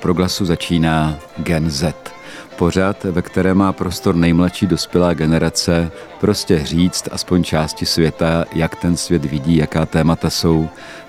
proglasu začíná Gen Z. Pořad, ve kterém má prostor nejmladší dospělá generace prostě říct aspoň části světa, jak ten svět vidí, jaká témata jsou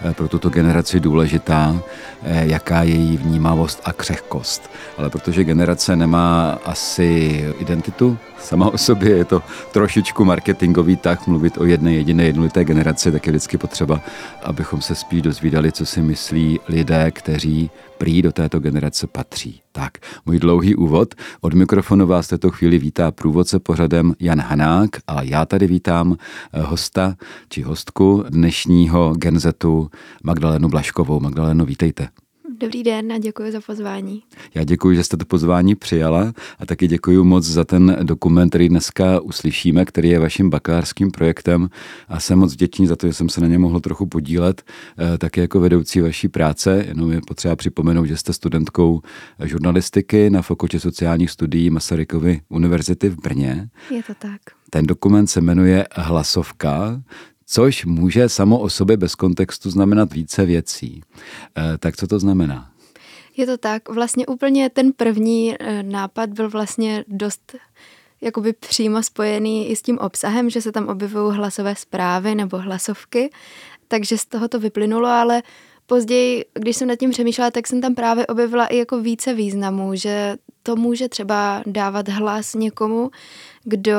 eh, pro tuto generaci důležitá, eh, jaká je její vnímavost a křehkost. Ale protože generace nemá asi identitu sama o sobě, je to trošičku marketingový tak mluvit o jedné jediné jednolité generaci, tak je vždycky potřeba, abychom se spíš dozvídali, co si myslí lidé, kteří prý do této generace patří. Tak, můj dlouhý úvod. Od mikrofonu vás této chvíli vítá průvodce pořadem Jan Hanák a já tady vítám eh, hosta či hostku dnešního Genzetu Magdalenu Blaškovou. Magdaleno, vítejte. Dobrý den a děkuji za pozvání. Já děkuji, že jste to pozvání přijala a taky děkuji moc za ten dokument, který dneska uslyšíme, který je vaším bakalářským projektem a jsem moc vděčný za to, že jsem se na ně mohl trochu podílet, eh, taky jako vedoucí vaší práce. Jenom je potřeba připomenout, že jste studentkou žurnalistiky na Fakultě sociálních studií Masarykovy univerzity v Brně. Je to tak. Ten dokument se jmenuje Hlasovka, což může samo o sobě bez kontextu znamenat více věcí. E, tak co to znamená? Je to tak. Vlastně úplně ten první eh, nápad byl vlastně dost jakoby přímo spojený i s tím obsahem, že se tam objevují hlasové zprávy nebo hlasovky, takže z toho to vyplynulo, ale později, když jsem nad tím přemýšlela, tak jsem tam právě objevila i jako více významů, že to může třeba dávat hlas někomu, kdo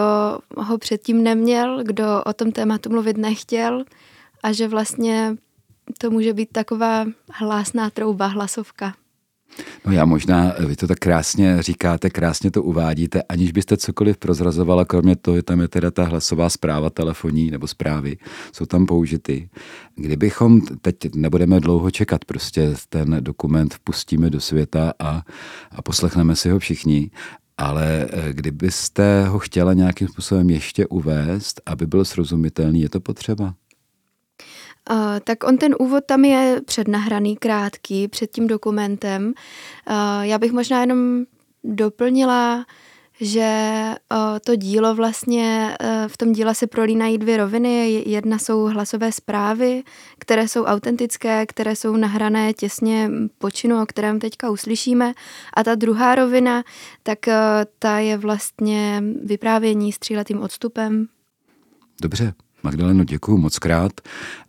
ho předtím neměl, kdo o tom tématu mluvit nechtěl a že vlastně to může být taková hlásná trouba, hlasovka. No já možná, vy to tak krásně říkáte, krásně to uvádíte, aniž byste cokoliv prozrazovala, kromě toho, že tam je teda ta hlasová zpráva telefonní nebo zprávy, jsou tam použity. Kdybychom, teď nebudeme dlouho čekat, prostě ten dokument pustíme do světa a, a poslechneme si ho všichni, ale eh, kdybyste ho chtěla nějakým způsobem ještě uvést, aby byl srozumitelný, je to potřeba? Uh, tak on ten úvod tam je přednahraný, krátký, před tím dokumentem. Uh, já bych možná jenom doplnila, že uh, to dílo vlastně, uh, v tom díle se prolínají dvě roviny. Jedna jsou hlasové zprávy, které jsou autentické, které jsou nahrané těsně po činu, o kterém teďka uslyšíme. A ta druhá rovina, tak uh, ta je vlastně vyprávění stříletým odstupem. Dobře, Magdaleno, děkuji moc krát.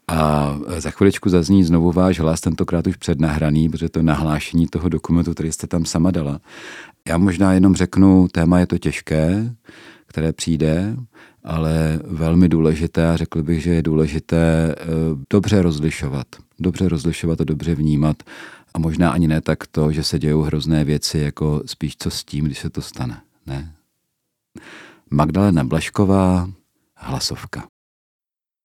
A za chviličku zazní znovu váš hlas, tentokrát už přednahraný, protože to je nahlášení toho dokumentu, který jste tam sama dala. Já možná jenom řeknu, téma je to těžké, které přijde, ale velmi důležité a řekl bych, že je důležité eh, dobře rozlišovat. Dobře rozlišovat a dobře vnímat. A možná ani ne tak to, že se dějou hrozné věci, jako spíš co s tím, když se to stane. Ne? Magdalena Blašková, hlasovka.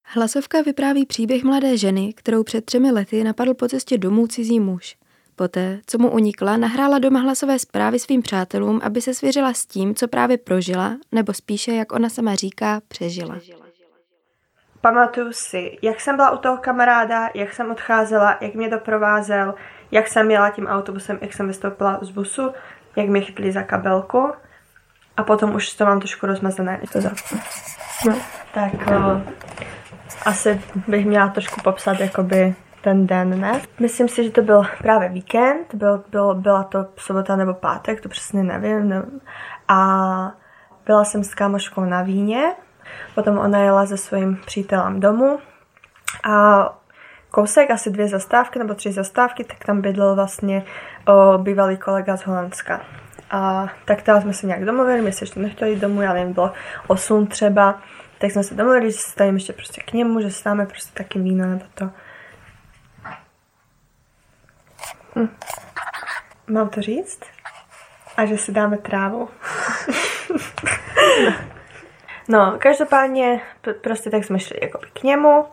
Hlasovka vypráví příběh mladé ženy, kterou před třemi lety napadl po cestě domů cizí muž. Poté, co mu unikla, nahrála doma hlasové zprávy svým přátelům, aby se svěřila s tím, co právě prožila, nebo spíše, jak ona sama říká, přežila. Pamatuju si, jak jsem byla u toho kamaráda, jak jsem odcházela, jak mě doprovázel, jak jsem jela tím autobusem, jak jsem vystoupila z busu, jak mě chytli za kabelku a potom už to mám trošku rozmazané. To za... no, tak o, asi bych měla trošku popsat jakoby ten den, ne? Myslím si, že to byl právě víkend, byl, byl, byla to sobota nebo pátek, to přesně nevím. nevím. A byla jsem s kámoškou na víně, potom ona jela se svým přítelem domů a kousek, asi dvě zastávky nebo tři zastávky, tak tam bydlel vlastně o, bývalý kolega z Holandska. A tak tam jsme se nějak domluvili, my se ještě nechtěli domů, já nevím, bylo 8 třeba, tak jsme se domluvili, že se stavím ještě prostě k němu, že stáme prostě taky víno nebo to. Hm. Mám to říct? A že si dáme trávu. no, každopádně prostě tak jsme šli jako k němu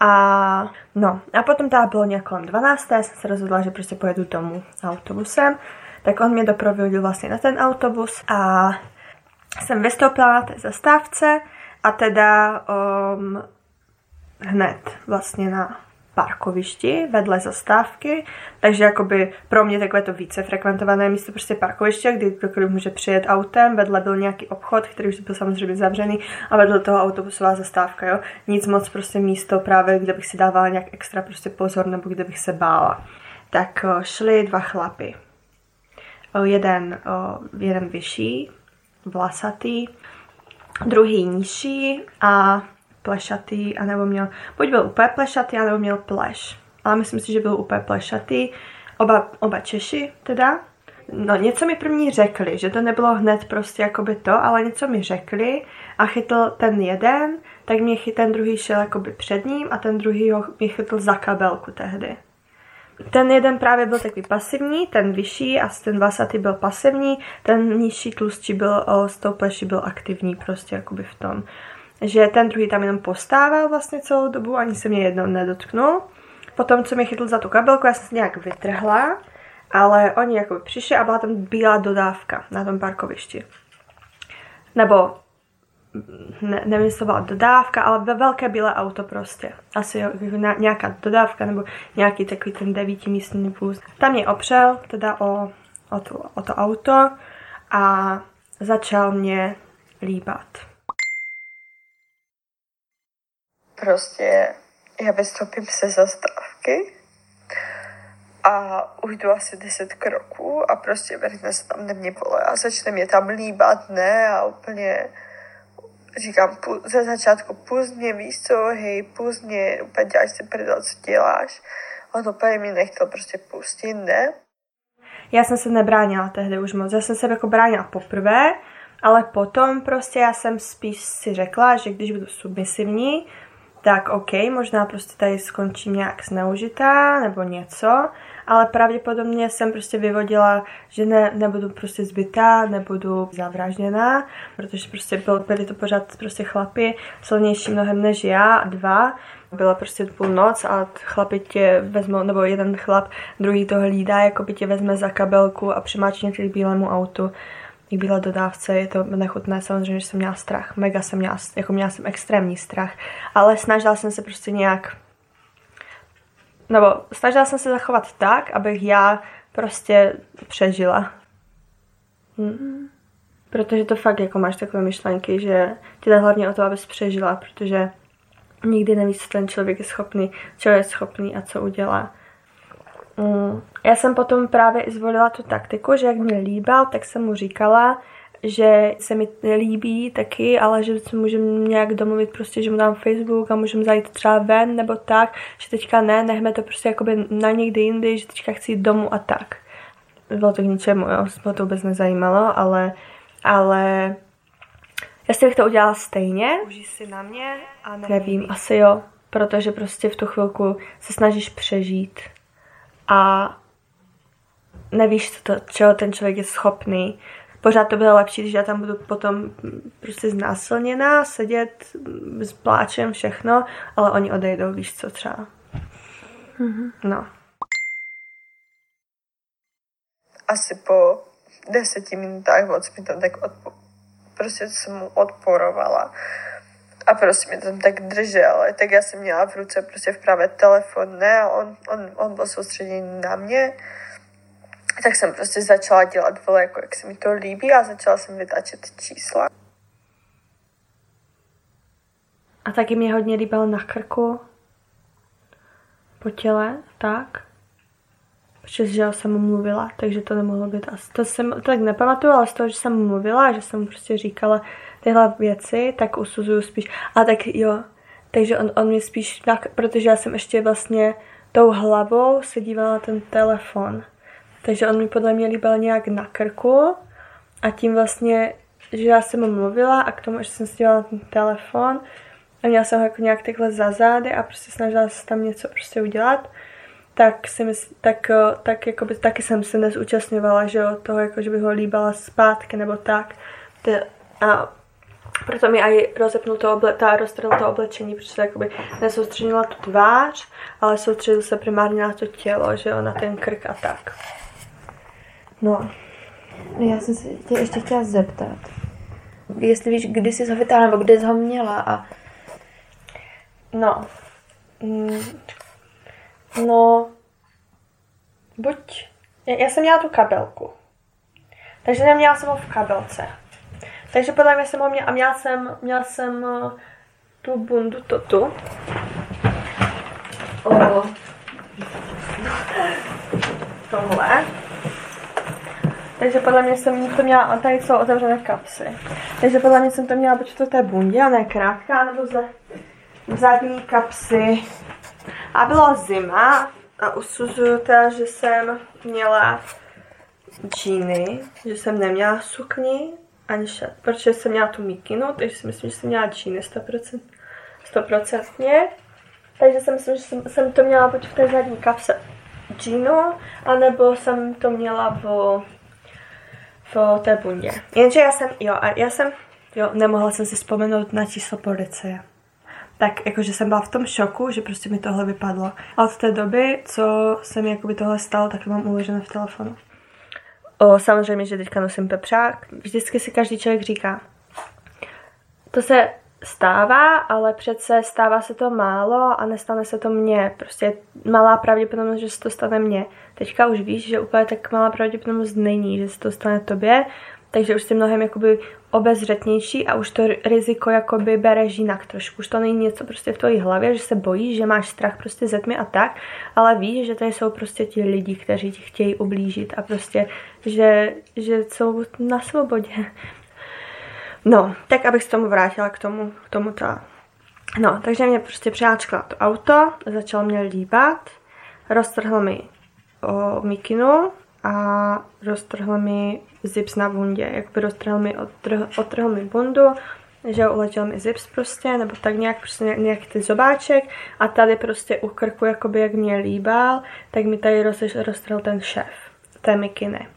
a no, a potom teda bylo nějak kolem 12. jsem se rozhodla, že prostě pojedu domů autobusem, tak on mě doprovodil vlastně na ten autobus a jsem vystoupila na té zastávce a teda um, hned vlastně na parkovišti vedle zastávky, takže jakoby pro mě takové to více frekventované místo prostě parkoviště, kdy kdokoliv může přijet autem, vedle byl nějaký obchod, který už byl samozřejmě zavřený a vedle toho autobusová zastávka, jo. Nic moc prostě místo právě, kde bych si dávala nějak extra prostě pozor nebo kde bych se bála. Tak šli dva chlapy. jeden, jeden vyšší, vlasatý, druhý nižší a plešatý, anebo měl, buď byl úplně plešatý, anebo měl pleš. Ale myslím si, že byl úplně plešatý. Oba, oba Češi teda. No něco mi první řekli, že to nebylo hned prostě jakoby to, ale něco mi řekli a chytl ten jeden, tak mě chytl, ten druhý šel jakoby před ním a ten druhý ho mě chytl za kabelku tehdy. Ten jeden právě byl takový pasivní, ten vyšší a ten vlasatý byl pasivní, ten nižší tlustší byl o, s tou pleší byl aktivní prostě jakoby v tom. Že ten druhý tam jenom postával vlastně celou dobu, ani se mě jednou nedotknul. Potom, co mě chytl za tu kabelku, já jsem se nějak vytrhla, ale oni jako přišli a byla tam bílá dodávka na tom parkovišti. Nebo ne, nevím, jestli to byla dodávka, ale ve velké bílé auto prostě. Asi jo, nějaká dodávka nebo nějaký takový ten devítimístný vůz. Tam mě opřel teda o, o, to, o to auto a začal mě líbat. Prostě já vystoupím se zastávky a ujdu asi 10 kroků a prostě vrhne se tam na mě pole a začne mě tam líbat, ne, a úplně říkám ze začátku pozdě, víš co, hej, pozdě, úplně děláš si prdel, co děláš. On úplně mi nechtěl prostě pustit, ne? Já jsem se nebránila tehdy už moc, já jsem se jako bránila poprvé, ale potom prostě já jsem spíš si řekla, že když budu submisivní, tak OK, možná prostě tady skončím nějak zneužitá nebo něco, ale pravděpodobně jsem prostě vyvodila, že ne, nebudu prostě zbytá, nebudu zavražděná, protože prostě byl, byli to pořád prostě chlapi, silnější mnohem než já, dva, byla prostě půlnoc a chlapi tě vezmou, nebo jeden chlap, druhý to hlídá, jako by tě vezme za kabelku a přimáčně k bílému autu byla dodávce, je to nechutné, samozřejmě, že jsem měla strach, mega jsem měla, jako měla jsem extrémní strach, ale snažila jsem se prostě nějak, nebo snažila jsem se zachovat tak, abych já prostě přežila. Hmm. Protože to fakt jako máš takové myšlenky, že ti jde hlavně o to, abys přežila, protože nikdy nevíš, co ten člověk je schopný, co je schopný a co udělá. Mm, já jsem potom právě zvolila tu taktiku, že jak mě líbal, tak jsem mu říkala, že se mi líbí taky, ale že se můžeme nějak domluvit prostě, že mu dám Facebook a můžeme zajít třeba ven nebo tak, že teďka ne, nechme to prostě jakoby na někdy jindy, že teďka chci jít domů a tak. Bylo to k ničemu, jo, mě to vůbec nezajímalo, ale, ale jestli bych to udělala stejně, Užij si na mě a nevím, asi jo, protože prostě v tu chvilku se snažíš přežít a nevíš, co to, čeho ten člověk je schopný. Pořád to bylo lepší, když já tam budu potom prostě znásilněná, sedět s pláčem, všechno, ale oni odejdou, víš co třeba. Mm-hmm. No. Asi po deseti minutách moc mi tam tak odpo- prostě jsem mu odporovala a prostě mě tam tak držel, tak já jsem měla v ruce prostě v pravé telefon, ne, a on, on, on byl soustředěný na mě, tak jsem prostě začala dělat vole, jako jak se mi to líbí a začala jsem vytáčet čísla. A taky mě hodně líbal na krku, po těle, tak. Protože že jsem mu mluvila, takže to nemohlo být asi. To jsem tak nepamatuju, ale z toho, že jsem mluvila, že jsem prostě říkala, tyhle věci, tak usuzuju spíš. A tak jo, takže on, on mě spíš, protože já jsem ještě vlastně tou hlavou se dívala ten telefon. Takže on mi podle mě líbil nějak na krku a tím vlastně, že já jsem mu mluvila a k tomu že jsem se dívala na ten telefon a měla jsem ho jako nějak takhle za zády a prostě snažila se tam něco prostě udělat, tak si mysl, tak, tak jakoby, taky jsem se nezúčastňovala, že jo, toho, jako, že bych ho líbala zpátky nebo tak. A proto mi aj rozepnul to oble, ta, roztrhl to oblečení, protože jakoby nesoustředila tu tvář, ale soustředil se primárně na to tělo, že jo, na ten krk a tak. No. Já jsem se tě ještě chtěla zeptat. Jestli víš, kdy jsi ho vytáhla, nebo kdy jsi ho měla a... No. Mm. No. Buď... Já jsem měla tu kabelku. Takže neměla jsem ho v kabelce. Takže podle mě jsem ho měla, a měla jsem, měla jsem uh, tu bundu totu. O, tohle. Takže podle mě jsem to měla, tady jsou otevřené kapsy. Takže podle mě jsem to měla buď to té bundě, a ne krátká, nebo za, zadní kapsy. A byla zima a usuzuju teda, že jsem měla džíny, že jsem neměla sukni ani šat, protože jsem měla tu mikinu, takže si myslím, že jsem měla džíny 100%, 100%. Takže si myslím, že jsem, jsem to měla buď v té zadní kapse džínu, anebo jsem to měla v, v té bundě. Jenže já jsem, jo, a já jsem, jo, nemohla jsem si vzpomenout na číslo policie. Tak jakože jsem byla v tom šoku, že prostě mi tohle vypadlo. A od té doby, co se mi jakoby tohle stalo, tak to mám uložené v telefonu. O, samozřejmě, že teďka nosím pepřák. Vždycky si každý člověk říká, to se stává, ale přece stává se to málo a nestane se to mně. Prostě malá pravděpodobnost, že se to stane mně. Teďka už víš, že úplně tak malá pravděpodobnost není, že se to stane tobě, takže už jsi mnohem jakoby obezřetnější a už to riziko jakoby bereš jinak trošku. Už to není něco prostě v tvojí hlavě, že se bojíš, že máš strach prostě ze tmy a tak, ale víš, že tady jsou prostě ti lidi, kteří ti chtějí ublížit a prostě, že, že jsou na svobodě. No, tak abych se tomu vrátila k tomu, k tomu to. No, takže mě prostě přiháčkla to auto, začal mě líbat, roztrhl mi o mikinu a roztrhl mi zips na bundě, jakby roztrhl mi, odtrhl, odtrhl mi bundu, že uletěl mi zips prostě, nebo tak nějak, prostě nějaký ty zobáček a tady prostě u krku, jakoby jak mě líbal, tak mi tady roz, roztrhl ten šéf té mikiny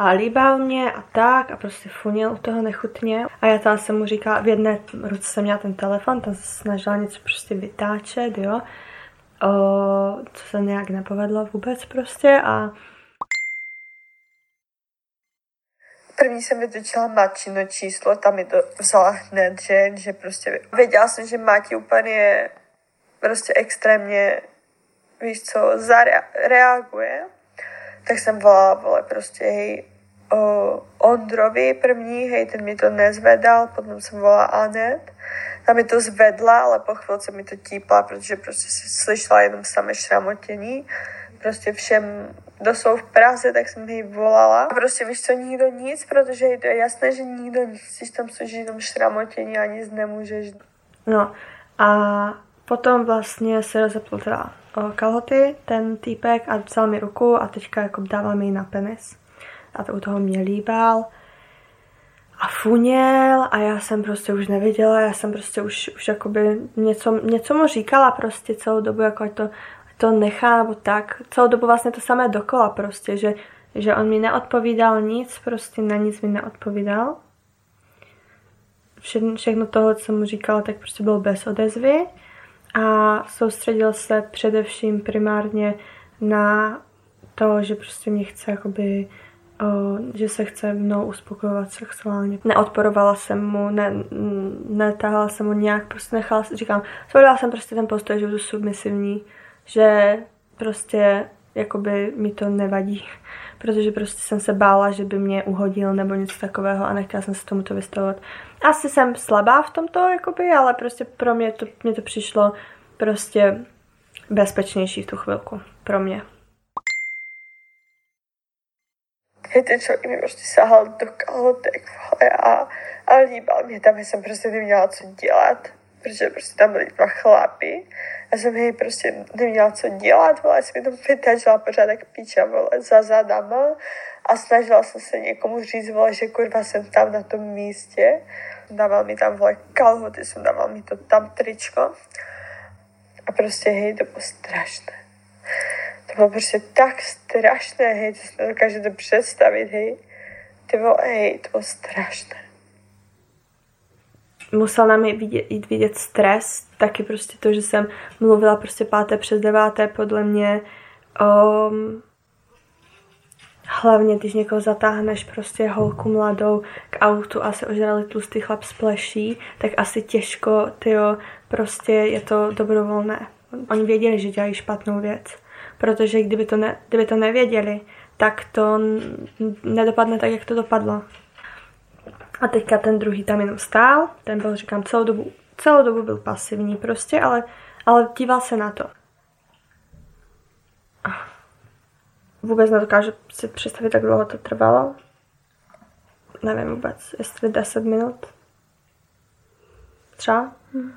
a líbal mě a tak a prostě funil u toho nechutně. A já tam jsem mu říkala, v jedné ruce jsem měla ten telefon, tam se snažila něco prostě vytáčet, jo. O, co se nějak nepovedlo vůbec prostě a První jsem vytočila Mačino číslo, tam mi to vzala hned, že, že prostě věděla jsem, že Mati úplně prostě extrémně, víš co, zareaguje. Tak jsem volala, vole, prostě hej, o Ondrovi první, hej, ten mi to nezvedal, potom jsem volala Anet, ta mi to zvedla, ale po chvilce mi to típla, protože prostě slyšela jenom samé šramotění. Prostě všem, kdo jsou v Praze, tak jsem jí volala. A prostě víš co, nikdo nic, protože je to jasné, že nikdo nic, když tam slyší jenom šramotění a nic nemůžeš. No a potom vlastně se rozepl teda kalhoty, ten týpek a vzal mi ruku a teďka jako dával mi na penis a to u toho mě líbal a funěl a já jsem prostě už neviděla, já jsem prostě už, už jakoby něco, něco mu říkala prostě celou dobu, jako to, to nechá nebo tak, celou dobu vlastně to samé dokola prostě, že, že on mi neodpovídal nic, prostě na nic mi neodpovídal. Vše, všechno tohle, co mu říkala, tak prostě bylo bez odezvy a soustředil se především primárně na to, že prostě mě chce jakoby že se chce mnou uspokojovat sexuálně. Neodporovala jsem mu, ne, netahala jsem mu nějak, prostě nechala, říkám, zvolila jsem prostě ten postoj, že budu submisivní, že prostě jakoby mi to nevadí, protože prostě jsem se bála, že by mě uhodil nebo něco takového a nechtěla jsem se tomuto vystavovat. Asi jsem slabá v tomto, jakoby, ale prostě pro mě to, mě to přišlo prostě bezpečnější v tu chvilku. Pro mě. hej, ten člověk mi prostě sahal do kalhotek, vole, a, a líbal mě tam, já jsem prostě neměla co dělat, protože prostě tam byli dva chlapy. Já jsem hej prostě neměla co dělat, vole, jsem tam vytažila pořád jak píča, vole, za zadama a snažila jsem se někomu říct, vole, že kurva jsem tam na tom místě. Dával mi tam, vole, kalhoty, jsem dával mi to tam tričko. A prostě, hej, to bylo strašné. To bylo prostě tak strašné, hej, to si nedokážete představit, hej. Ty bylo, hej, to bylo strašné. Musel na mě vidět, jít vidět stres, taky prostě to, že jsem mluvila prostě páté přes deváté, podle mě um, hlavně, když někoho zatáhneš prostě holku mladou k autu a se ožrali tlustý chlap spleší, tak asi těžko, tyjo, prostě je to dobrovolné. Oni věděli, že dělají špatnou věc protože kdyby to, ne, kdyby to nevěděli, tak to nedopadne tak, jak to dopadlo. A teďka ten druhý tam jenom stál, ten byl, říkám, celou dobu, celou dobu byl pasivní prostě, ale, ale díval se na to. vůbec nedokážu si představit, jak dlouho to trvalo. Nevím vůbec, jestli 10 minut. Třeba. Hmm.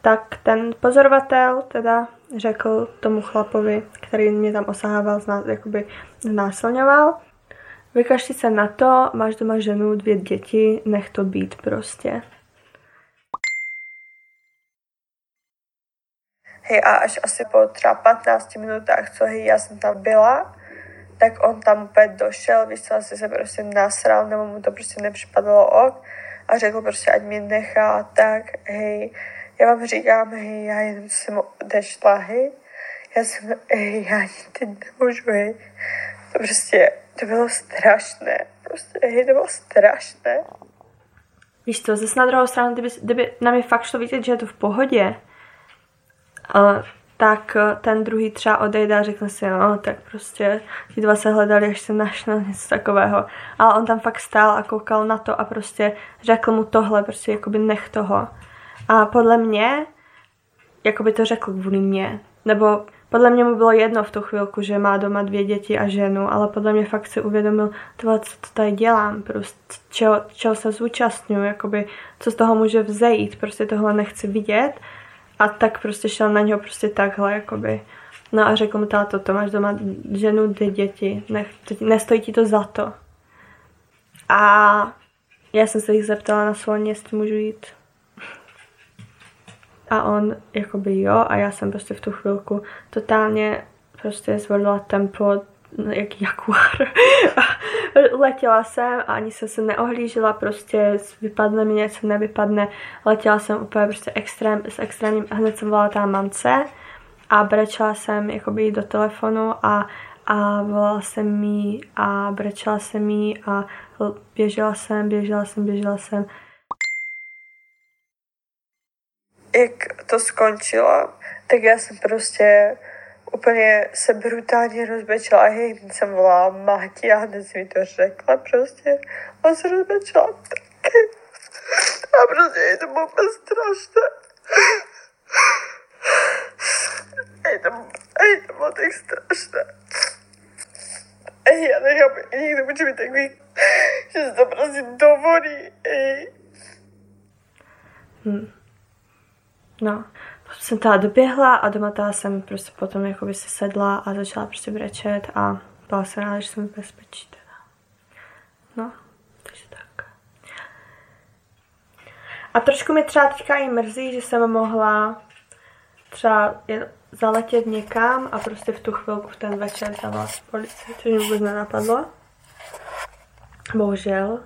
Tak ten pozorovatel teda řekl tomu chlapovi, který mě tam osahával, jakoby znásilňoval, vykašli se na to, máš doma ženu, dvě děti, nech to být prostě. Hej, a až asi po třeba 15 minutách, co hej, já jsem tam byla, tak on tam opět došel, víš co, asi se prostě nasral, nebo mu to prostě nepřipadalo ok a řekl prostě, ať mě nechá, tak hej, já vám říkám, hej, já jenom jsem odešla, hej, já jsem, hej, já ani teď nemůžu, hej, to prostě, to bylo strašné, prostě, hej, to bylo strašné. Víš co, zase na druhou stranu, kdyby, kdyby nám je fakt šlo vidět, že je to v pohodě, uh, tak ten druhý třeba odejde a řekne si, no, tak prostě ti dva se hledali, až se našel něco takového. Ale on tam fakt stál a koukal na to a prostě řekl mu tohle, prostě jakoby nech toho. A podle mě, jakoby to řekl kvůli mě. Nebo podle mě mu bylo jedno v tu chvilku, že má doma dvě děti a ženu, ale podle mě fakt si uvědomil, tohle, co to tady dělám, prostě čeho, čeho se zúčastňuji, jakoby, co z toho může vzejít, prostě tohle nechci vidět a tak prostě šel na něho prostě takhle, jakoby. No a řekl mu táto, to máš doma ženu, dvě děti, nech, nestojí ti to za to. A já jsem se jich zeptala na svolně, jestli můžu jít. A on jakoby jo a já jsem prostě v tu chvilku totálně prostě zvolila tempo jak jaguar. letěla jsem a ani jsem se neohlížela, prostě vypadne mi něco, nevypadne. Letěla jsem úplně prostě extrém, s extrémním, a hned jsem volala tam mamce a brečela jsem jakoby do telefonu a, a volala jsem mi a brečela jsem mi a běžela jsem, běžela jsem, běžela jsem. Jak to skončilo, tak já jsem prostě úplně se brutálně rozbečela hej, jsem volala Máti a hned mi to řekla prostě a se rozbečela taky. A prostě je to bylo úplně strašné. Ej, to, to bylo tak strašné. Ej, já nechápu, někdo může být takový, že se to prostě dovolí, ej. Hmm. No, jsem teda doběhla a doma teda jsem prostě potom jakoby si sedla a začala prostě brečet a byla jsem ráda, že jsem v bezpečí teda. No, takže tak. A trošku mi třeba teďka i mrzí, že jsem mohla třeba zaletět někam a prostě v tu chvilku v ten večer zavolat policii, což mi vůbec nenapadlo. Bohužel.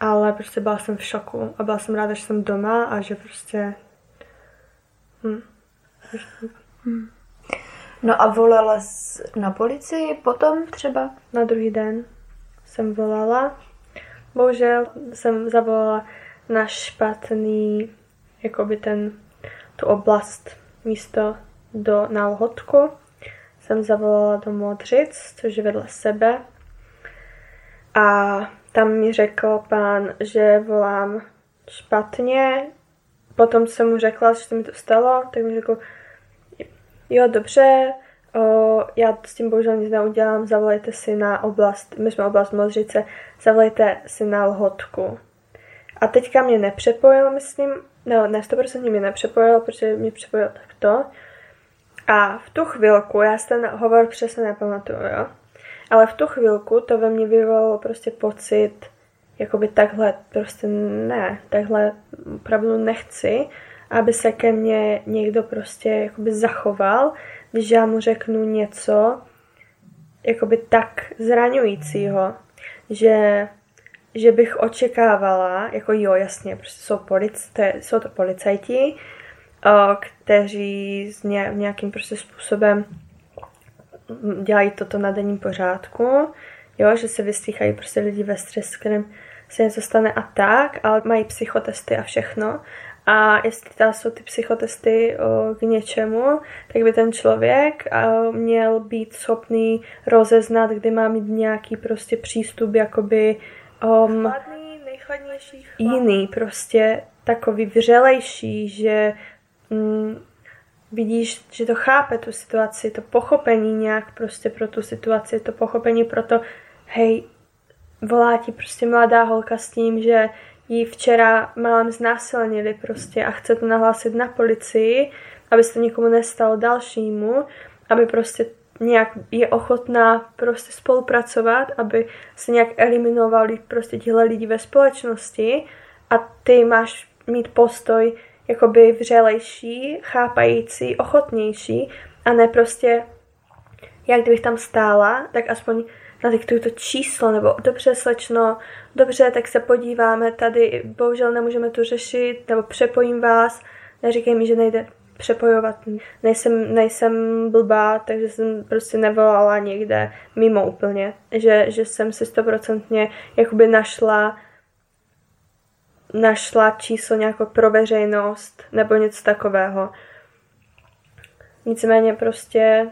Ale prostě byla jsem v šoku a byla jsem ráda, že jsem doma a že prostě Hmm. Hmm. No a volala jsi na policii potom třeba? Na druhý den jsem volala. Bohužel jsem zavolala na špatný, jakoby ten, tu oblast místo do, na Lhotku. Jsem zavolala do Modřic, což je vedle sebe. A tam mi řekl pán, že volám špatně, potom jsem mu řekla, že se mi to stalo, tak mi řekl, jo, dobře, o, já s tím bohužel nic neudělám, zavolejte si na oblast, my jsme oblast Modřice, zavolejte si na Lhotku. A teďka mě nepřepojil, myslím, no, ne, 100% mě nepřepojil, protože mě přepojil takto. A v tu chvilku, já ten hovor přesně nepamatuju, jo. Ale v tu chvilku to ve mně vyvolalo prostě pocit, jakoby takhle prostě ne, takhle opravdu nechci, aby se ke mně někdo prostě jakoby zachoval, když já mu řeknu něco jakoby tak zraňujícího, že, že bych očekávala, jako jo, jasně, prostě jsou, polic, to, jsou to policajti, o, kteří s ně, nějakým prostě způsobem dělají toto na denním pořádku, jo, že se vystříhají prostě lidi ve stres, kterým se něco stane a tak, ale mají psychotesty a všechno. A jestli tam jsou ty psychotesty o, k něčemu, tak by ten člověk o, měl být schopný rozeznat, kdy má mít nějaký prostě přístup jakoby um, Chladný, nejchladnější chlad. jiný, prostě takový vřelejší, že mm, vidíš, že to chápe tu situaci, to pochopení nějak prostě pro tu situaci, to pochopení pro to, hej, volá ti prostě mladá holka s tím, že ji včera málem znásilnili prostě a chce to nahlásit na policii, aby se to nikomu nestalo dalšímu, aby prostě nějak je ochotná prostě spolupracovat, aby se nějak eliminovali prostě tihle lidi ve společnosti a ty máš mít postoj jakoby vřelejší, chápající, ochotnější a ne prostě jak kdybych tam stála, tak aspoň nadiktuju to číslo, nebo dobře slečno, dobře, tak se podíváme tady, bohužel nemůžeme tu řešit, nebo přepojím vás, neříkej mi, že nejde přepojovat. Nejsem, nejsem blbá, takže jsem prostě nevolala někde mimo úplně. Že, že jsem si stoprocentně jakoby našla našla číslo nějakou pro veřejnost nebo něco takového. Nicméně prostě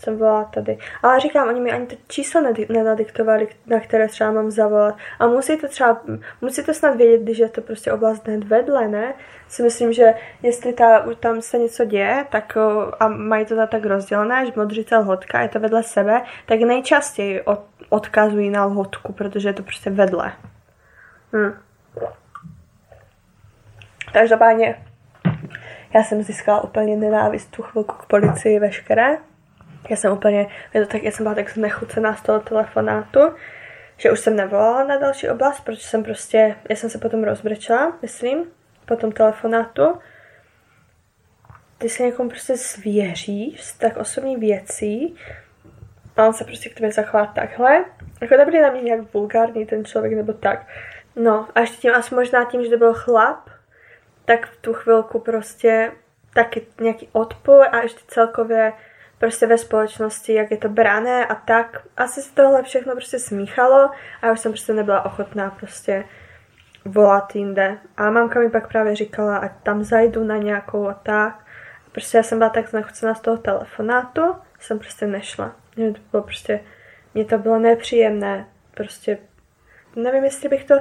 jsem volala tady. Ale říkám, oni mi ani to číslo nenadiktovali, na které třeba mám zavolat. A musí to třeba, musí to snad vědět, když je to prostě oblast hned vedle, ne? Si myslím, že jestli ta, tam se něco děje, tak a mají to tak rozdělené, že modřice lhotka je to vedle sebe, tak nejčastěji od, odkazují na lhotku, protože je to prostě vedle. Hm. Každopádně já jsem získala úplně nenávist tu chvilku k policii veškeré. Já jsem úplně, já, tak, já jsem byla tak znechucená z toho telefonátu, že už jsem nevolala na další oblast, protože jsem prostě, já jsem se potom rozbrečela, myslím, po tom telefonátu. Ty se někomu prostě svěříš z tak osobní věcí a on se prostě k tobě zachová takhle. Jako nebyl na mě nějak vulgární ten člověk nebo tak. No a ještě tím, asi možná tím, že to byl chlap, tak v tu chvilku prostě taky nějaký odpor a ještě celkově prostě ve společnosti, jak je to brané a tak. Asi se tohle všechno prostě smíchalo a já už jsem prostě nebyla ochotná prostě volat jinde. A mamka mi pak právě říkala, ať tam zajdu na nějakou a tak. Prostě já jsem byla tak znechucená z toho telefonátu, jsem prostě nešla. Mě to bylo prostě, mě to bylo nepříjemné. Prostě nevím, jestli bych to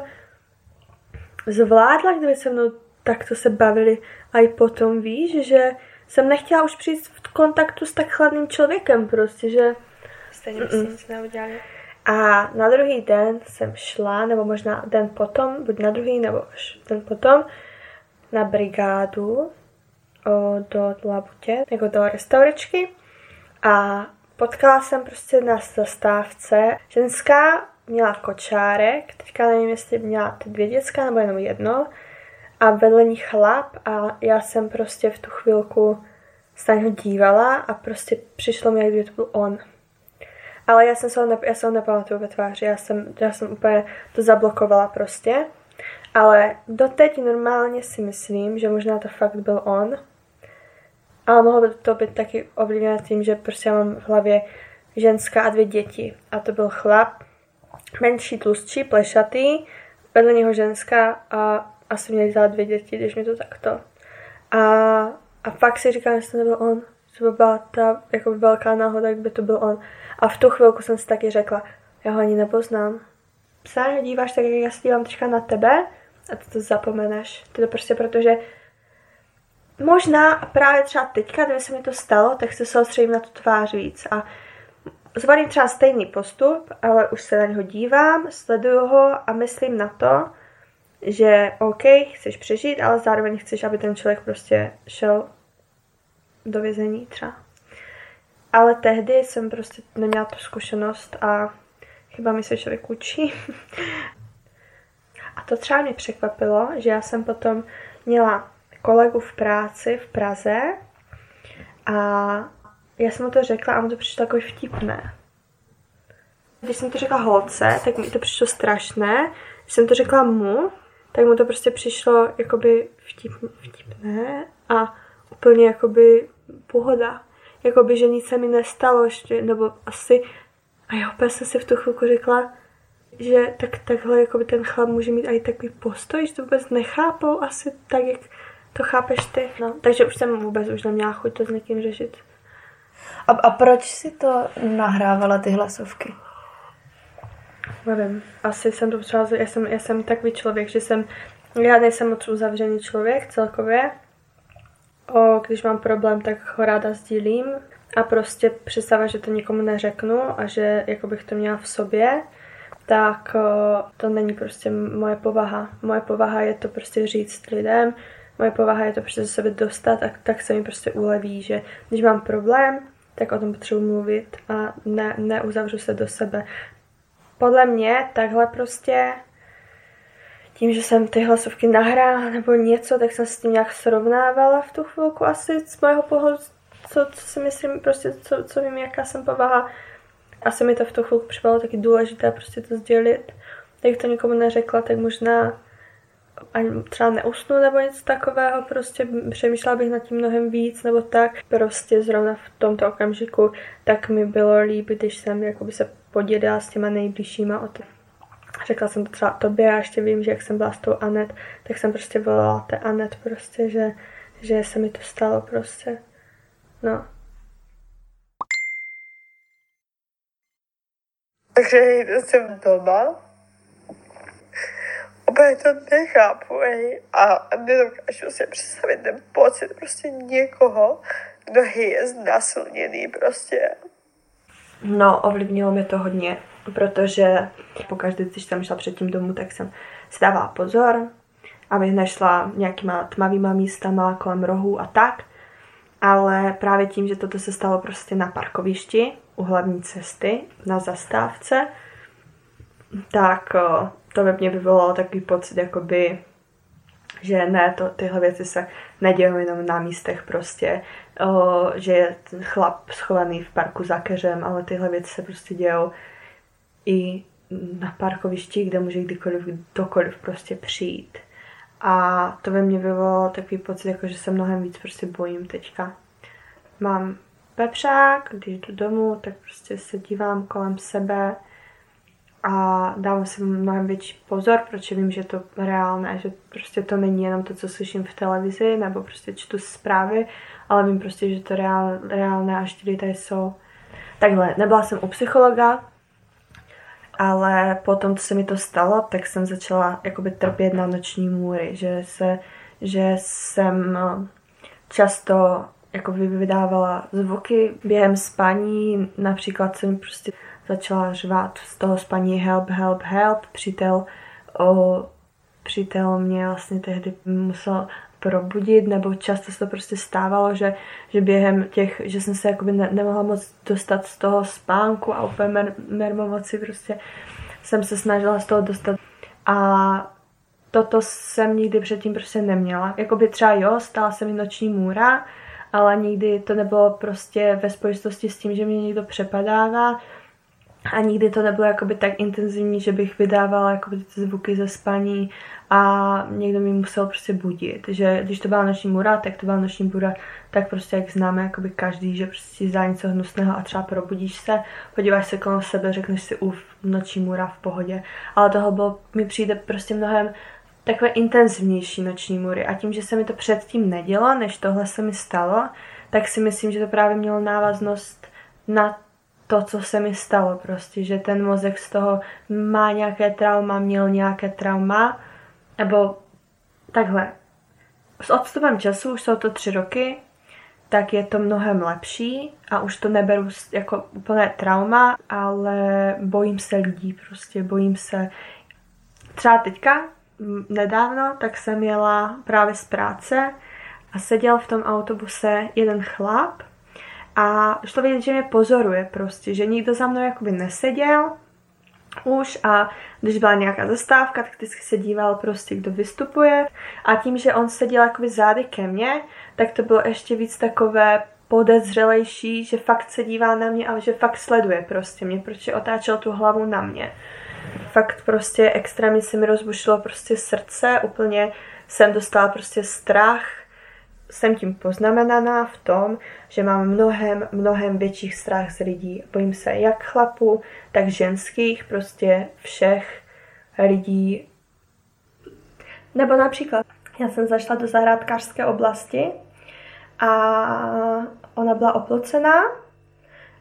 zvládla, kdyby se mnou takto se bavili a i potom, víš, že jsem nechtěla už přijít v kontaktu s tak chladným člověkem prostě, že stejně byste nic neudělali. A na druhý den jsem šla, nebo možná den potom, buď na druhý, nebo až den potom, na brigádu o, do Labutě, jako do restauračky. A potkala jsem prostě na zastávce ženská, měla kočárek, teďka nevím, jestli měla ty dvě děcka nebo jenom jedno, a vedle ní chlap a já jsem prostě v tu chvilku se na něho dívala a prostě přišlo mi, jak kdyby to byl on. Ale já jsem se ho, ne, já se ho nepamatuju ve tváři, já jsem, já jsem úplně to zablokovala prostě. Ale doteď normálně si myslím, že možná to fakt byl on. Ale mohlo by to být taky ovlivněné tím, že prostě já mám v hlavě ženská a dvě děti. A to byl chlap, menší, tlustší, plešatý, vedle něho ženská a asi měli dát dvě děti, když mi to takto. A, a pak si říkám, jestli to nebyl on. To by byla ta jako velká náhoda, jak by to byl on. A v tu chvilku jsem si taky řekla, já ho ani nepoznám. Se díváš tak, jak já se dívám teďka na tebe a ty to zapomeneš. To je prostě proto, že možná právě třeba teďka, kdyby se mi to stalo, tak se soustředím na tu tvář víc a zvolím třeba stejný postup, ale už se na něho dívám, sleduju ho a myslím na to, že OK, chceš přežít, ale zároveň chceš, aby ten člověk prostě šel do vězení třeba. Ale tehdy jsem prostě neměla tu zkušenost a chyba mi se člověk učí. a to třeba mě překvapilo, že já jsem potom měla kolegu v práci v Praze a já jsem mu to řekla a mu to přišlo takový vtipné. Když jsem to řekla holce, tak mi to přišlo strašné. Když jsem to řekla mu, tak mu to prostě přišlo jakoby vtip, vtipné a úplně jakoby pohoda. Jakoby, že nic se mi nestalo ještě, nebo asi, a já opět jsem si v tu chvilku řekla, že tak, takhle jakoby ten chlap může mít i takový postoj, že to vůbec nechápou asi tak, jak to chápeš ty. No, takže už jsem vůbec už neměla chuť to s někým řešit. A, a proč si to nahrávala ty hlasovky? Nevím, asi jsem to třeba, já jsem, já jsem takový člověk, že jsem, já nejsem moc uzavřený člověk celkově o, když mám problém, tak ho ráda sdílím a prostě představa, že to nikomu neřeknu a že jako bych to měla v sobě, tak o, to není prostě moje povaha. Moje povaha je to prostě říct lidem, moje povaha je to prostě ze sebe dostat a tak se mi prostě uleví, že když mám problém, tak o tom potřebuji mluvit a ne, neuzavřu se do sebe. Podle mě takhle prostě tím, že jsem ty hlasovky nahrála nebo něco, tak jsem s tím nějak srovnávala v tu chvilku asi z mého pohledu, co, co si myslím, prostě co, co vím, jaká jsem povaha. Asi mi to v tu chvilku připadalo taky důležité prostě to sdělit. Jak to nikomu neřekla, tak možná ani třeba neusnu nebo něco takového, prostě přemýšlela bych nad tím mnohem víc nebo tak. Prostě zrovna v tomto okamžiku tak mi bylo líp, když jsem jakoby se podělila s těma nejbližšíma o to. Řekla jsem to třeba tobě a ještě vím, že jak jsem byla s tou Anet, tak jsem prostě volala té Anet prostě, že, že se mi to stalo prostě. No. Takže jsem doma úplně to nechápu, ej, a nedokážu si představit ten pocit prostě někoho, kdo je znásilněný prostě. No, ovlivnilo mě to hodně, protože pokaždé, když jsem šla před tím domů, tak jsem si dávala pozor, abych nešla nějakýma tmavýma místama kolem rohů a tak. Ale právě tím, že toto se stalo prostě na parkovišti u hlavní cesty, na zastávce, tak to ve mně vyvolalo takový pocit, jakoby, že ne, to, tyhle věci se nedějí jenom na místech prostě, o, že je ten chlap schovaný v parku za keřem, ale tyhle věci se prostě dějou i na parkovišti, kde může kdykoliv, kdokoliv prostě přijít. A to ve mně vyvolalo takový pocit, jako že se mnohem víc prostě bojím teďka. Mám pepřák, když jdu domů, tak prostě se dívám kolem sebe, a dávám si mnohem větší pozor, protože vím, že to reálné, že prostě to není jenom to, co slyším v televizi, nebo prostě čtu zprávy, ale vím prostě, že to reál, reálné a že tady jsou. Takhle, nebyla jsem u psychologa, ale potom, co se mi to stalo, tak jsem začala jakoby trpět na noční můry, že, se, že jsem no, často jako vydávala zvuky během spaní, například jsem prostě začala řvát z toho spaní help, help, help. Přítel, o, přítel mě vlastně tehdy musel probudit, nebo často se to prostě stávalo, že, že během těch, že jsem se jakoby ne, nemohla moc dostat z toho spánku a úplně mer, mermomoci prostě jsem se snažila z toho dostat. A toto jsem nikdy předtím prostě neměla. Jakoby třeba jo, stala se mi noční můra, ale nikdy to nebylo prostě ve spojitosti s tím, že mě někdo přepadává, a nikdy to nebylo jakoby tak intenzivní, že bych vydávala jakoby ty zvuky ze spaní a někdo mi musel prostě budit. Že když to byla noční mura, tak to byla noční mura, tak prostě jak známe jakoby každý, že prostě zdá něco hnusného a třeba probudíš se, podíváš se kolem sebe, řekneš si uf, noční mura v pohodě. Ale toho bylo, mi přijde prostě mnohem takové intenzivnější noční mury. A tím, že se mi to předtím nedělo, než tohle se mi stalo, tak si myslím, že to právě mělo návaznost na to, co se mi stalo prostě, že ten mozek z toho má nějaké trauma, měl nějaké trauma, nebo takhle. S odstupem času, už jsou to tři roky, tak je to mnohem lepší a už to neberu jako úplné trauma, ale bojím se lidí prostě, bojím se. Třeba teďka, nedávno, tak jsem jela právě z práce a seděl v tom autobuse jeden chlap a šlo vidět, že mě pozoruje prostě, že nikdo za mnou jakoby neseděl už a když byla nějaká zastávka, tak vždycky se díval prostě, kdo vystupuje a tím, že on seděl jakoby zády ke mně, tak to bylo ještě víc takové podezřelejší, že fakt se dívá na mě a že fakt sleduje prostě mě, protože otáčel tu hlavu na mě. Fakt prostě extrémně se mi rozbušilo prostě srdce, úplně jsem dostala prostě strach, jsem tím poznamenaná v tom, že mám mnohem, mnohem větších strach z lidí. Bojím se jak chlapů, tak ženských, prostě všech lidí. Nebo například, já jsem zašla do zahrádkářské oblasti a ona byla oplocená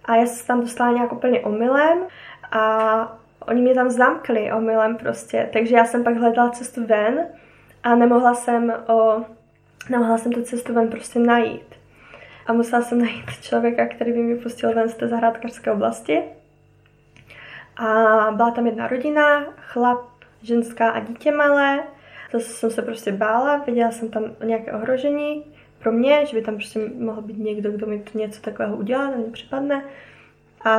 a já jsem tam dostala nějak úplně omylem a oni mě tam zamkli omylem prostě, takže já jsem pak hledala cestu ven a nemohla jsem o, nemohla jsem tu cestu ven prostě najít. A musela jsem najít člověka, který by mi pustil ven z té zahrádkářské oblasti. A byla tam jedna rodina, chlap, ženská a dítě malé. Zase jsem se prostě bála, viděla jsem tam nějaké ohrožení pro mě, že by tam prostě mohl být někdo, kdo mi něco takového udělá, na mě připadne. A,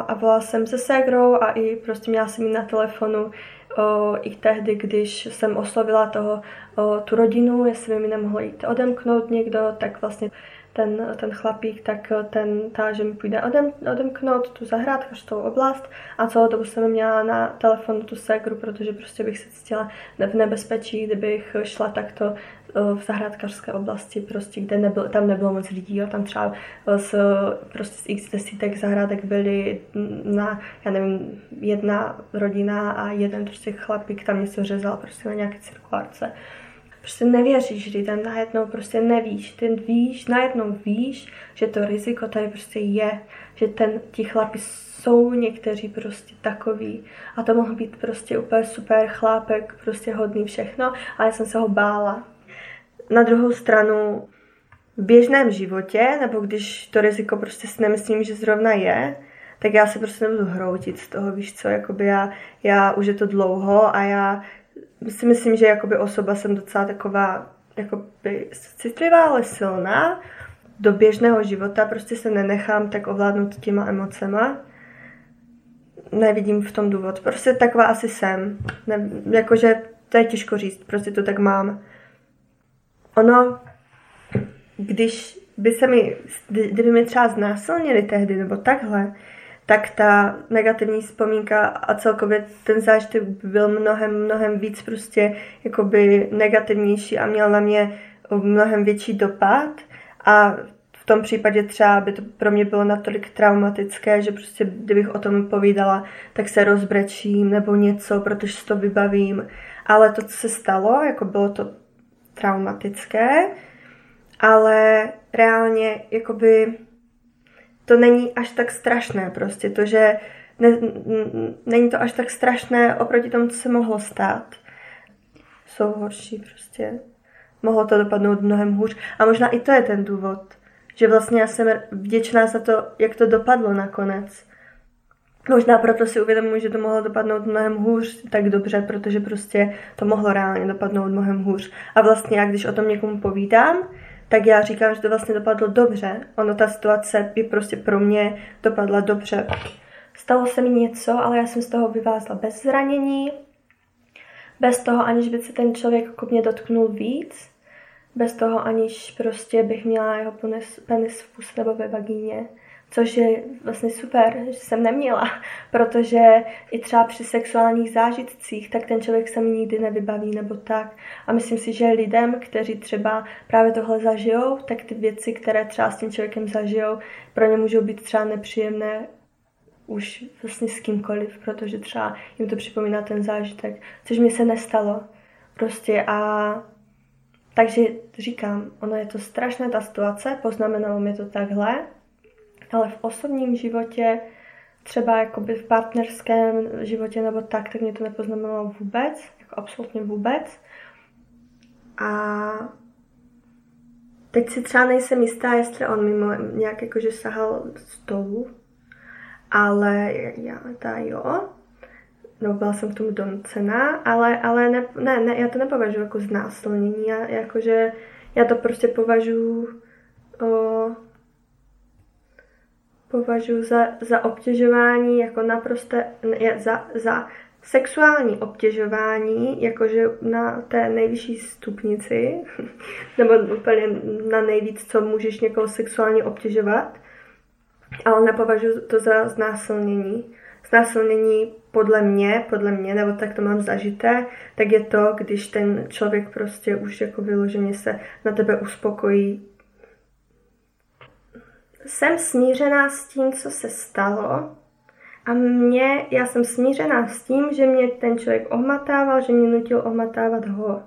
a volala jsem se ségrou a i prostě měla jsem ji na telefonu o, i tehdy, když jsem oslovila toho, o, tu rodinu, jestli by mi nemohl jít odemknout někdo, tak vlastně ten, ten chlapík, tak ten tá, že mi půjde odem, odemknout tu zahrádkařskou oblast a celou dobu jsem měla na telefonu tu segru, protože prostě bych se cítila v nebezpečí, kdybych šla takto v zahrádkařské oblasti, prostě, kde nebyl, tam nebylo moc lidí, jo, tam třeba z, prostě z x desítek zahrádek byly na, já nevím, jedna rodina a jeden prostě chlapík tam něco řezal prostě na nějaké cirkulárce prostě nevěříš, kdy tam najednou prostě nevíš, ty víš, najednou víš, že to riziko tady prostě je, že ten, ti chlapi jsou někteří prostě takový a to mohl být prostě úplně super chlápek, prostě hodný všechno, ale já jsem se ho bála. Na druhou stranu v běžném životě, nebo když to riziko prostě si nemyslím, že zrovna je, tak já se prostě nebudu hroutit z toho, víš co, jakoby já, já už je to dlouho a já si myslím, že jakoby osoba jsem docela taková jakoby citlivá, ale silná. Do běžného života prostě se nenechám tak ovládnout těma emocema. Nevidím v tom důvod. Prostě taková asi jsem. Ne, jakože to je těžko říct, prostě to tak mám. Ono, když by se mi, kdyby mi třeba znásilnili tehdy, nebo takhle, tak ta negativní vzpomínka a celkově ten zážitek byl mnohem, mnohem víc prostě jakoby negativnější a měl na mě mnohem větší dopad a v tom případě třeba by to pro mě bylo natolik traumatické, že prostě kdybych o tom povídala, tak se rozbrečím nebo něco, protože si to vybavím. Ale to, co se stalo, jako bylo to traumatické, ale reálně jakoby to není až tak strašné prostě, to, že ne, není to až tak strašné oproti tomu, co se mohlo stát. Jsou horší prostě. Mohlo to dopadnout mnohem hůř. A možná i to je ten důvod, že vlastně já jsem vděčná za to, jak to dopadlo nakonec. Možná proto si uvědomuji, že to mohlo dopadnout mnohem hůř tak dobře, protože prostě to mohlo reálně dopadnout mnohem hůř. A vlastně já, když o tom někomu povídám, tak já říkám, že to vlastně dopadlo dobře. Ono, ta situace by prostě pro mě dopadla dobře. Stalo se mi něco, ale já jsem z toho vyvázla bez zranění, bez toho, aniž by se ten člověk jako mě dotknul víc, bez toho, aniž prostě bych měla jeho penis, penis v puse nebo ve vagíně což je vlastně super, že jsem neměla, protože i třeba při sexuálních zážitcích, tak ten člověk se mi nikdy nevybaví nebo tak. A myslím si, že lidem, kteří třeba právě tohle zažijou, tak ty věci, které třeba s tím člověkem zažijou, pro ně můžou být třeba nepříjemné už vlastně s kýmkoliv, protože třeba jim to připomíná ten zážitek, což mi se nestalo. Prostě a takže říkám, ono je to strašné ta situace, poznamenalo mi to takhle, ale v osobním životě, třeba jakoby v partnerském životě nebo tak, tak mě to nepoznamenalo vůbec, jako absolutně vůbec. A teď si třeba nejsem jistá, jestli on mimo nějak jakože sahal stolu, ale já ta jo, no byla jsem k tomu donucená, ale, ale ne, ne, ne, já to nepovažuji jako znásilnění, já, jakože já to prostě považuji považuji za, za obtěžování jako naprosté, za, za sexuální obtěžování, jakože na té nejvyšší stupnici, nebo úplně na nejvíc, co můžeš někoho sexuálně obtěžovat, ale nepovažuji to za znásilnění. Znásilnění podle mě, podle mě, nebo tak to mám zažité, tak je to, když ten člověk prostě už jako vyloženě se na tebe uspokojí jsem smířená s tím, co se stalo. A mě, já jsem smířená s tím, že mě ten člověk ohmatával, že mě nutil ohmatávat ho,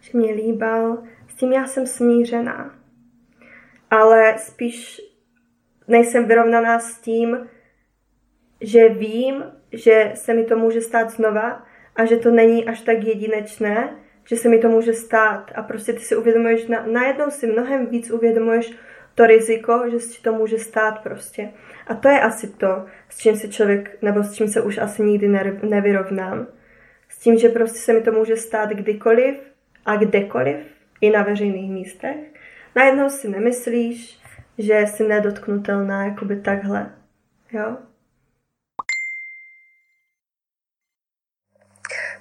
že mě líbal, s tím já jsem smířená. Ale spíš nejsem vyrovnaná s tím, že vím, že se mi to může stát znova a že to není až tak jedinečné, že se mi to může stát. A prostě ty si uvědomuješ, na, najednou si mnohem víc uvědomuješ to riziko, že si to může stát prostě. A to je asi to, s čím se člověk, nebo s čím se už asi nikdy nevyrovnám. S tím, že prostě se mi to může stát kdykoliv a kdekoliv, i na veřejných místech. Najednou si nemyslíš, že jsi nedotknutelná jakoby takhle. Jo?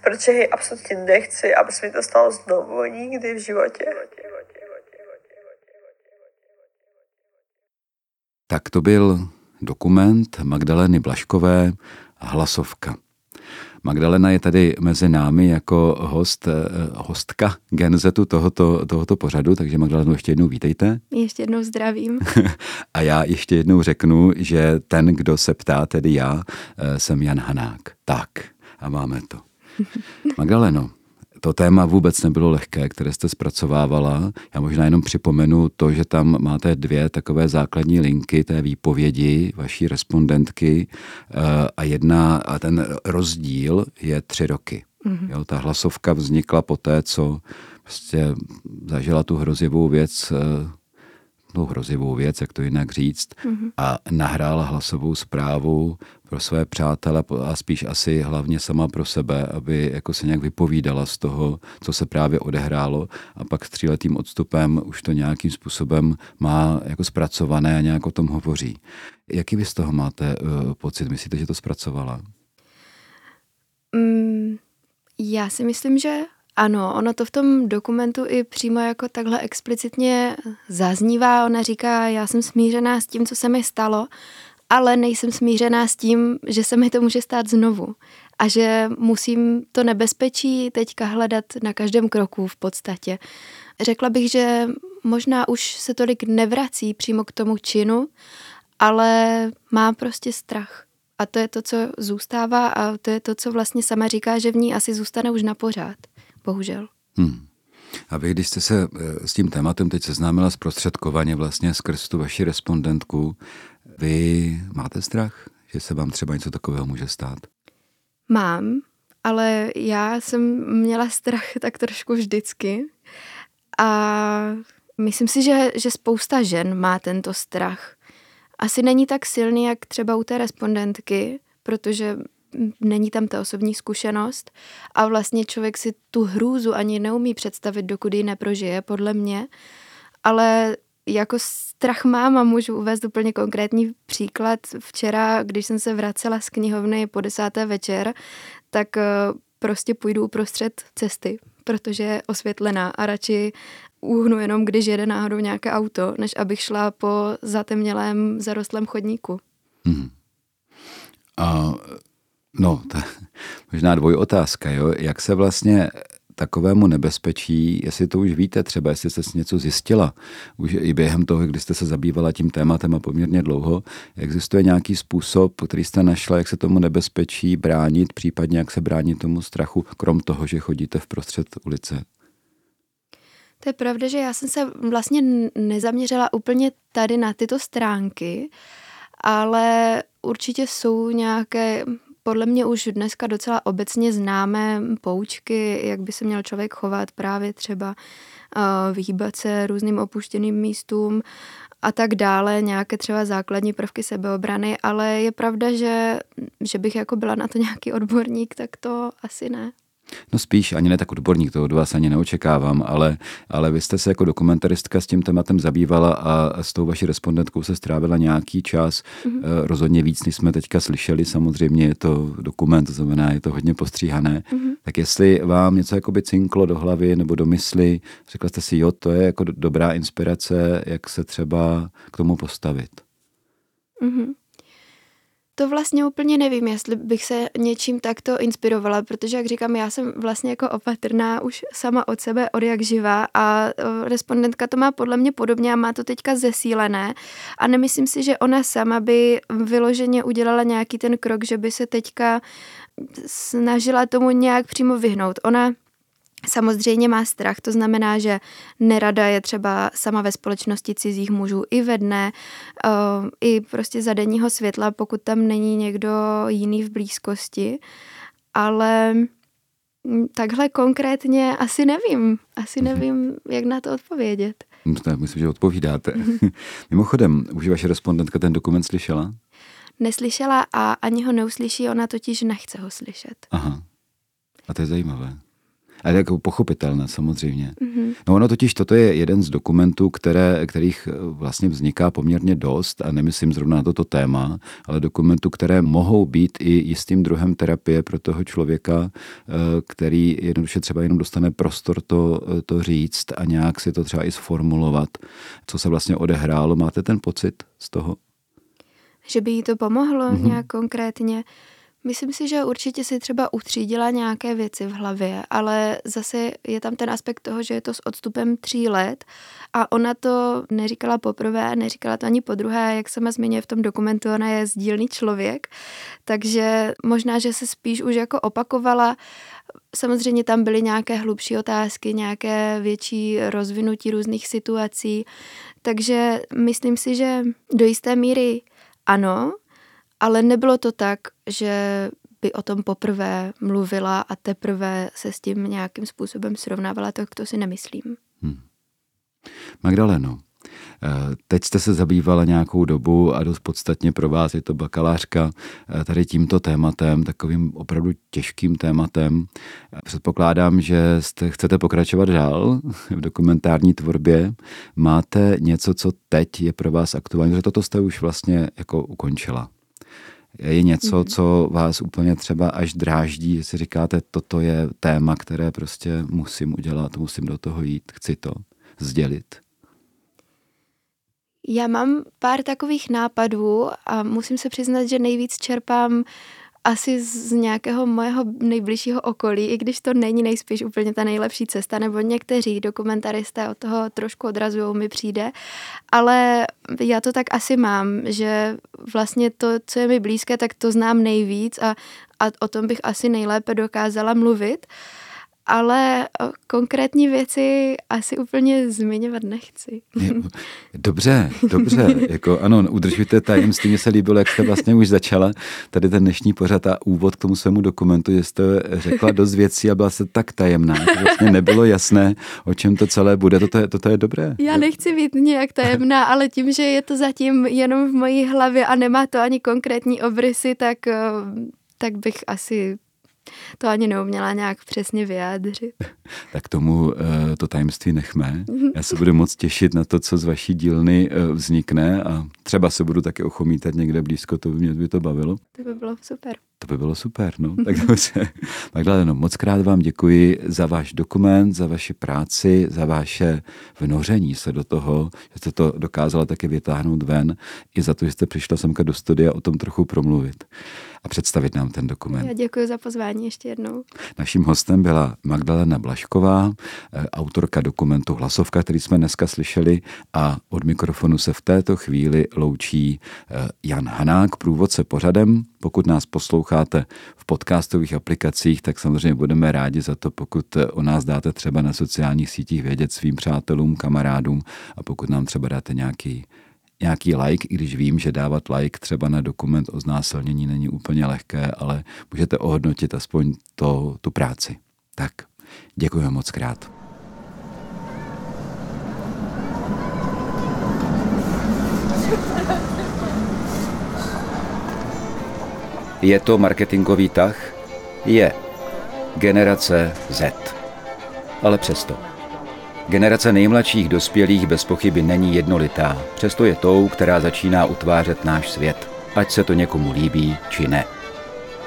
Protože absolutně nechci, aby se mi to stalo znovu nikdy v životě. Tak to byl dokument Magdaleny Blaškové Hlasovka. Magdalena je tady mezi námi jako host, eh, hostka Genzetu tohoto, tohoto pořadu, takže Magdalenu ještě jednou vítejte. Ještě jednou zdravím. A já ještě jednou řeknu, že ten, kdo se ptá, tedy já, eh, jsem Jan Hanák. Tak, a máme to. Magdaleno, to téma vůbec nebylo lehké, které jste zpracovávala. Já možná jenom připomenu to, že tam máte dvě takové základní linky té výpovědi vaší respondentky eh, a jedna a ten rozdíl je tři roky. Mm-hmm. Jo, ta hlasovka vznikla po té, co prostě zažila tu hrozivou věc eh, no, hrozivou věc, jak to jinak říct, mm-hmm. a nahrála hlasovou zprávu pro své přátele a spíš asi hlavně sama pro sebe, aby jako se nějak vypovídala z toho, co se právě odehrálo a pak s tříletým odstupem už to nějakým způsobem má jako zpracované a nějak o tom hovoří. Jaký vy z toho máte uh, pocit? Myslíte, že to zpracovala? Mm, já si myslím, že ano, ono to v tom dokumentu i přímo jako takhle explicitně zaznívá. Ona říká, já jsem smířená s tím, co se mi stalo, ale nejsem smířená s tím, že se mi to může stát znovu. A že musím to nebezpečí teďka hledat na každém kroku v podstatě. Řekla bych, že možná už se tolik nevrací přímo k tomu činu, ale má prostě strach. A to je to, co zůstává a to je to, co vlastně sama říká, že v ní asi zůstane už na pořád bohužel. Hmm. A vy, když jste se eh, s tím tématem teď seznámila zprostředkovaně vlastně skrz tu vaši respondentku, vy máte strach, že se vám třeba něco takového může stát? Mám, ale já jsem měla strach tak trošku vždycky a myslím si, že, že spousta žen má tento strach. Asi není tak silný, jak třeba u té respondentky, protože není tam ta osobní zkušenost a vlastně člověk si tu hrůzu ani neumí představit, dokud ji neprožije, podle mě. Ale jako strach mám a můžu uvést úplně konkrétní příklad. Včera, když jsem se vracela z knihovny po desáté večer, tak eh, prostě půjdu uprostřed cesty, protože je osvětlená a radši uhnu jenom, když jede náhodou nějaké auto, než abych šla po zatemnělém, zarostlém chodníku. Hmm. A No, to možná dvojotázka, jo? Jak se vlastně takovému nebezpečí, jestli to už víte třeba, jestli jste si něco zjistila, už i během toho, kdy jste se zabývala tím tématem a poměrně dlouho, existuje nějaký způsob, který jste našla, jak se tomu nebezpečí bránit, případně jak se bránit tomu strachu, krom toho, že chodíte v prostřed ulice? To je pravda, že já jsem se vlastně nezaměřila úplně tady na tyto stránky, ale určitě jsou nějaké podle mě už dneska docela obecně známé poučky, jak by se měl člověk chovat právě třeba uh, vyhýbat se různým opuštěným místům a tak dále, nějaké třeba základní prvky sebeobrany, ale je pravda, že, že bych jako byla na to nějaký odborník, tak to asi ne. No spíš, ani ne tak odborník, to od vás ani neočekávám, ale, ale vy jste se jako dokumentaristka s tím tématem zabývala a s tou vaší respondentkou se strávila nějaký čas, mm-hmm. rozhodně víc, než jsme teďka slyšeli, samozřejmě je to dokument, to znamená, je to hodně postříhané. Mm-hmm. Tak jestli vám něco jako by cinklo do hlavy nebo do mysli, řekla jste si, jo, to je jako dobrá inspirace, jak se třeba k tomu postavit. Mm-hmm. To vlastně úplně nevím, jestli bych se něčím takto inspirovala, protože, jak říkám, já jsem vlastně jako opatrná už sama od sebe od jak živá a respondentka to má podle mě podobně a má to teďka zesílené a nemyslím si, že ona sama by vyloženě udělala nějaký ten krok, že by se teďka snažila tomu nějak přímo vyhnout. Ona Samozřejmě má strach, to znamená, že nerada je třeba sama ve společnosti cizích mužů i ve dne, uh, i prostě za denního světla, pokud tam není někdo jiný v blízkosti. Ale Mm, Takhle konkrétně asi nevím. Asi nevím, jak na to odpovědět. Tak myslím, že odpovídáte. Mimochodem, už vaše respondentka ten dokument slyšela? Neslyšela a ani ho neuslyší, ona totiž nechce ho slyšet. Aha. A to je zajímavé. Ale jako pochopitelné samozřejmě. Mhm. No ono totiž toto je jeden z dokumentů, které, kterých eh, vlastně vzniká poměrně dost a nemyslím zrovna na toto téma, ale dokumentů, které mohou být i jistým druhem terapie pro toho člověka, eh, který jednoduše třeba jenom dostane prostor to, eh, to říct a nějak si to třeba i sformulovat, co se vlastně odehrálo. Máte ten pocit z toho? Že by jí to pomohlo Mhm. mm-hmm. nějak konkrétně. Myslím si, že určitě si třeba utřídila nějaké věci v hlavě, ale zase je tam ten aspekt toho, že je to s odstupem tří let a ona to neříkala poprvé, neříkala to ani po druhé, jak sama zmiňuje v tom dokumentu, ona je sdílný člověk, takže možná, že se spíš už jako opakovala. Samozřejmě tam byly nějaké hlubší otázky, nějaké větší rozvinutí různých situací, takže myslím si, že do jisté míry ano, ale nebylo to tak, že by o tom poprvé mluvila a teprve se s tím nějakým způsobem srovnávala, tak to si nemyslím. Magdaleno, eh, teď jste se zabývala nějakou dobu a dost podstatně pro vás je to bakalářka eh, tady tímto tématem, takovým opravdu těžkým tématem. Eh, Předpokládám, že jste, chcete pokračovat dál v dokumentární tvorbě. Máte něco, co teď je pro vás aktuální, že toto jste už vlastně jako ukončila. Je něco, Mhm. co vás úplně třeba až dráždí, že si říkáte, toto je téma, které prostě musím udělat, musím do toho jít, chci to sdělit. Já mám pár takových nápadů a musím se přiznat, že nejvíc čerpám asi z nějakého mojeho nejbližšího okolí, i když to není nejspíš úplně ta nejlepší cesta, nebo někteří dokumentaristé od toho trošku odrazují, mi přijde, ale já to tak asi mám, že vlastně to, co je mi blízké, tak to znám nejvíc a, a o tom bych asi nejlépe dokázala mluvit, ale o konkrétní věci asi úplně zmiňovat nechci. Dobře, dobře, jako ano, udržujte tajemství, mně se líbilo, jak jste vlastně už začala tady ten dnešní pořad a úvod k tomu svému dokumentu, že jste řekla dost věcí a byla se tak tajemná, že vlastně nebylo jasné, o čem to celé bude, toto je, toto je dobré. Já nechci být nějak tajemná, ale tím, že je to zatím jenom v mojí hlavě a nemá to ani konkrétní obrysy, tak, eh, tak bych asi to ani neuměla nějak přesně vyjádřit. Tak tomu eh, to tajemství nechme. Já se budu moc těšit na to, co z vaší dílny eh, vznikne a třeba se budu taky ochomítat někde blízko, to by mě by to bavilo. To by bylo super. To by bylo super, no. Tak dobře. Magdaleno, moc krát vám děkuji za váš dokument, za vaši práci, za vaše vnoření se do toho, že jste to dokázala taky vytáhnout ven, i za to, že jste přišla semka do studia o tom trochu promluvit a představit nám ten dokument. Já děkuji za pozvání ještě jednou. Naším hostem byla Magdalena Blašková, eh, autorka dokumentu Hlasovka, který jsme dneska slyšeli a od mikrofonu se v této chvíli loučí eh, Jan Hanák, průvodce pořadem. Pokud nás posloucháte v podcastových aplikacích, tak samozřejmě budeme rádi za to, pokud eh, o nás dáte třeba na sociálních sítích vědět svým přátelům, kamarádům a pokud nám třeba dáte nějaký nějaký like, i když vím, že dávat like třeba na dokument o znásilnění není úplně lehké, ale můžete ohodnotit aspoň to, tu práci. Tak, děkuji moc krát. Je to marketingový tah? Je. Generace Z. Ale přesto. Generace nejmladších dospělých bez pochyby není jednolitá, přesto je tou, která začíná utvářet náš svět, ať se to někomu líbí či ne.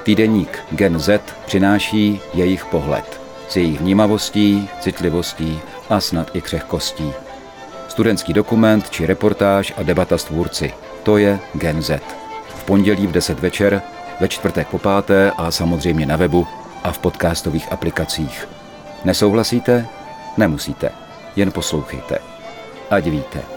Týdeník Gen Z přináší jejich pohled s jejich vnímavostí, citlivostí a snad i křehkostí. Studentský dokument či reportáž a debata s tvůrci. To je Gen Z. V pondělí v 10 večer, ve čtvrtek po páté a samozřejmě na webu a v podcastových aplikacích. Nesouhlasíte? Nemusíte. Jen poslouchejte. Ať víte.